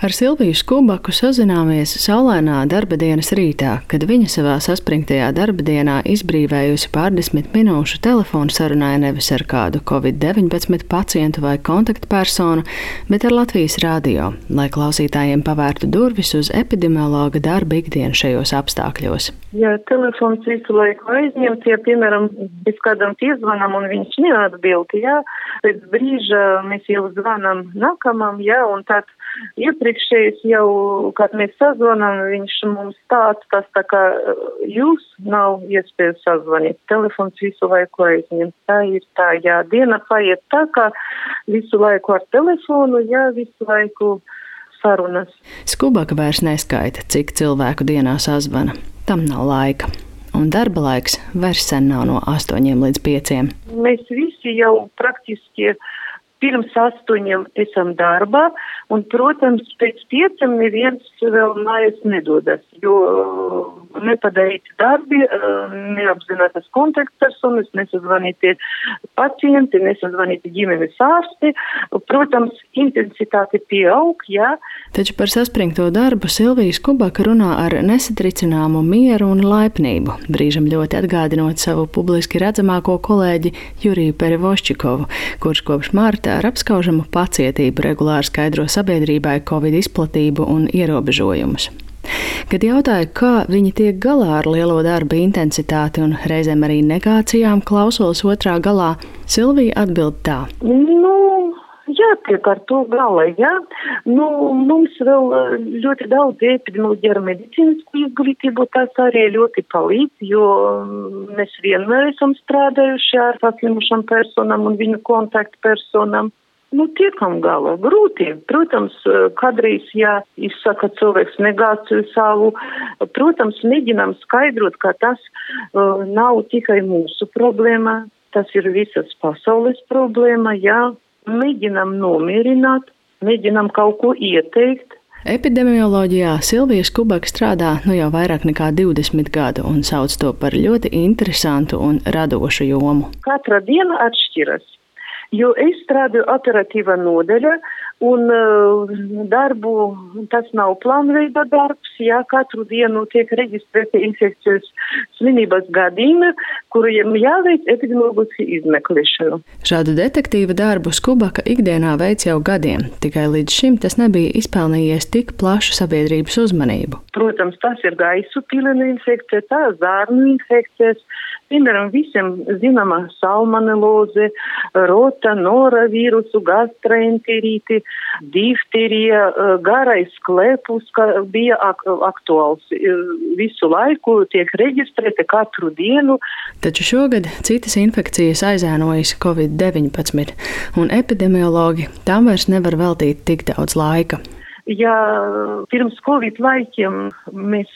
Ar Silviju Skubaku sazināmies saulainā darba dienas rītā, kad viņa savā saspringtajā darba dienā izbrīvējusi pārdesmit minūšu telefonu sarunai nevis ar kādu covid-19 pacientu vai kontaktpersonu, bet ar Latvijas rādio, lai klausītājiem pavērtu durvis uz epidemiologa darba ikdienu šajos apstākļos. Ja telefons visu laiku aizņemts, ja, piemēram, mēs kādam piezvanām un viņš neatbild, jā, pēc brīža mēs jau zvanam nākamam, jā, un tad iepriekšējais jau, kad mēs sazvanām, viņš mums tāds, tas tā kā jūs nav iespējas sazvanīt. Telefons visu laiku aizņem. Tā ir tā, jā, diena paiet tā, ka visu laiku ar telefonu, jā, visu laiku sarunas. Skubaka vairs neskaita, cik cilvēku dienā sazvana. Tam nav laika. Un darba laiks vairs sen nav no 8 līdz 5. Mēs visi jau praktiski pirms astoņiem esam darbā, un, protams, pēc pieciem neviens vēl mājas nedodas, jo nepadarīti darbi, uh, neapzinātas kontaktpersonas, nesazvanīti pacienti, nesazvanīti ģimenes ārsti. Protams, intensitāte pieaug, jā. Taču par saspringto darbu Silvijas Kubaka runā ar nesatricināmu mieru un laipnību, brīžam ļoti atgādinot savu publiski redzamāko kolēģi Juriju Perivoščikovu, kurš kopš mārta ar apskaužamu pacietību regulāri skaidro sabiedrībai Covid izplatību un ierobežojumus. Kad jautāju, kā viņi tiek galā ar lielo darba intensitāti un reizēm arī negācijām, klausos otrā galā, Silvija atbild tā. Nu, jātiek ar to galā, jā. Nu, mums vēl eh, ļoti daudz epidemioloģija ar medicīnisku izglītību, tas arī ļoti palīdz, jo mm, mēs vienmēr esam strādājuši ar saslimušām personām un viņu kontaktpersonām. Nu, tiekam galā. Grūti. Protams, eh, kādreiz, ja izsaka cilvēks negāciju savu, protams, mēģinām skaidrot, ka tas uh, nav tikai mūsu problēma, tas ir visas pasaules problēma, jā, mēģinam nomierināt, mēģinam kaut ko ieteikt. Epidemioloģijā Silvija Skubaka strādā nu jau vairāk nekā 20 gadu un sauc to par ļoti interesantu un radošu jomu. Katra diena atšķiras, jo es strādāju operatīvā nodaļā, Un uh, darbu, tas nav plānveida darbs, jā, katru dienu tiek reģistrēti infekcijas slimības gadījumi, kuriem jāveic epidemioloģiski izmeklēšanu. Šādu detektīva darbu Skubaka ikdienā veic jau gadiem, tikai līdz šim tas nebija izpelnījies tik plašu sabiedrības uzmanību. Protams, tas ir gaisu pilena infekcija, tā zārnu infekcijas, piemēram, visiem zināmā salmoneloze, rota, nora vīrusu, gastroenterīti, difterija, eh, garais klepus, ka bija ak aktuāls eh, visu laiku, tiek reģistrēta katru dienu. Taču šogad citas infekcijas aizēnojas Covid-19, un epidemiologi tam vairs nevar veltīt tik daudz laika. Ja pirms Covid laikiem mēs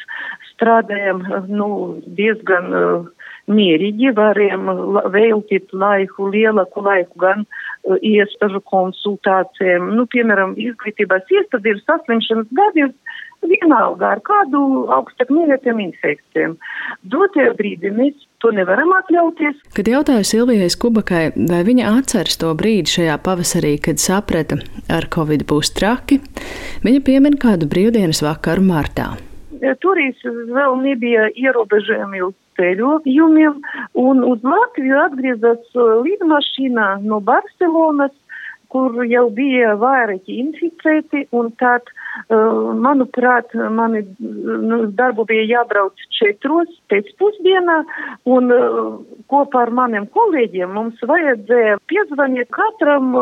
strādājam nu, diezgan uh, mierīgi varējām veltīt laiku, lielāku laiku gan uh, iestāžu konsultācijām. Nu, piemēram, izglītības iestāde ir saslimšanas gadījums vienalga ar kādu augstāk mierītiem infekcijiem. Dotajā brīdī mēs to nevaram atļauties. Kad jautāju Silvijai Skubakai, vai viņa atceras to brīdi šajā pavasarī, kad saprata, ar covid būs traki, viņa piemin kādu brīvdienas vakaru martā. Toreiz vēl nebija ierobežojumi uz ceļojumiem, un uz Latviju atgriezās lidmašīnā no Barcelonas, kur jau bija vairāki inficēti, un tad, manuprāt, mani nu, darbu bija jābrauc četros pēcpusdienā, un uh, kopā ar maniem kolēģiem mums vajadzēja piezvanīt katram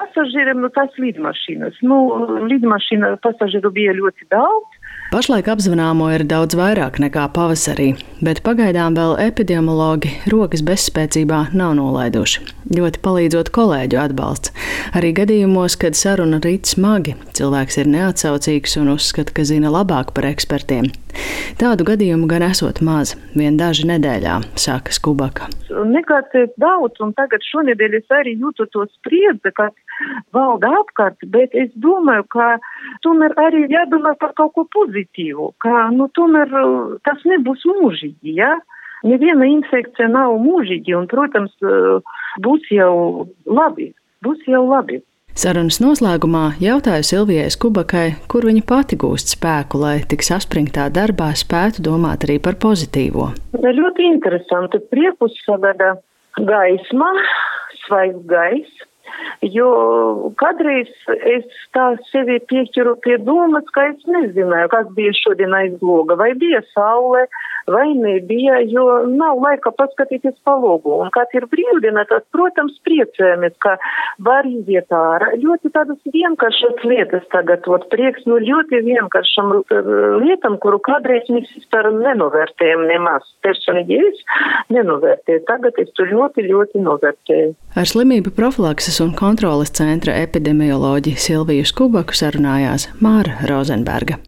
pasažierim no tās lidmašīnas. Nu, lidmašīna pasažieru bija ļoti daudz, Pašlaik apzvanāmo ir daudz vairāk nekā pavasarī, bet pagaidām vēl epidemiologi rokas bezspēcībā nav nolaiduši. Ļoti palīdzot kolēģu atbalsts. Arī gadījumos, kad saruna rīt smagi, cilvēks ir neatsaucīgs un uzskata, ka zina labāk par ekspertiem. Tādu gadījumu gan esot maz, vien daži nedēļā, saka Skubaka. Negatīvi daudz, un tagad šonadēļ es arī jūtu to spriedzi, kas valda apkārt, bet es domāju, ka tomēr arī jādomā par kaut ko pozitīvu, ka, nu, tomēr tas nebūs mūžīgi. Ja? Neviena infekcija nav mūžīgi, un, protams, uh, būs jau labi, būs jau labi. Sarunas noslēgumā jautāju Silvijai Skubakai, kur viņa pati gūst spēku, lai tik saspringtā darbā spētu domāt arī par pozitīvo. Ļoti interesanti. Priekus sagada gaisma, svaigs gaiss. Jo kādreiz es tā sevi pieķeru pie domas, ka es nezināju, kas bija šodien aiz loga, vai bija saule, vai nebija, jo nav laika paskatīties pa logu. Un, kad ir brīvdiena, tad, protams, priecējamies, ka var iziet ārā. Ļoti tādas vienkāršas lietas tagad, ot, prieks no ļoti vienkāršam lietam, kuru kādreiz mēs vispār nenovērtējam nemaz. Personīgi es nenovērtēju. Tagad es to ļoti, ļoti novērtēju. Ar slimību profilakses un kontroles centra epidemioloģi Silviju Skubaku sarunājās Māra Rozenberga.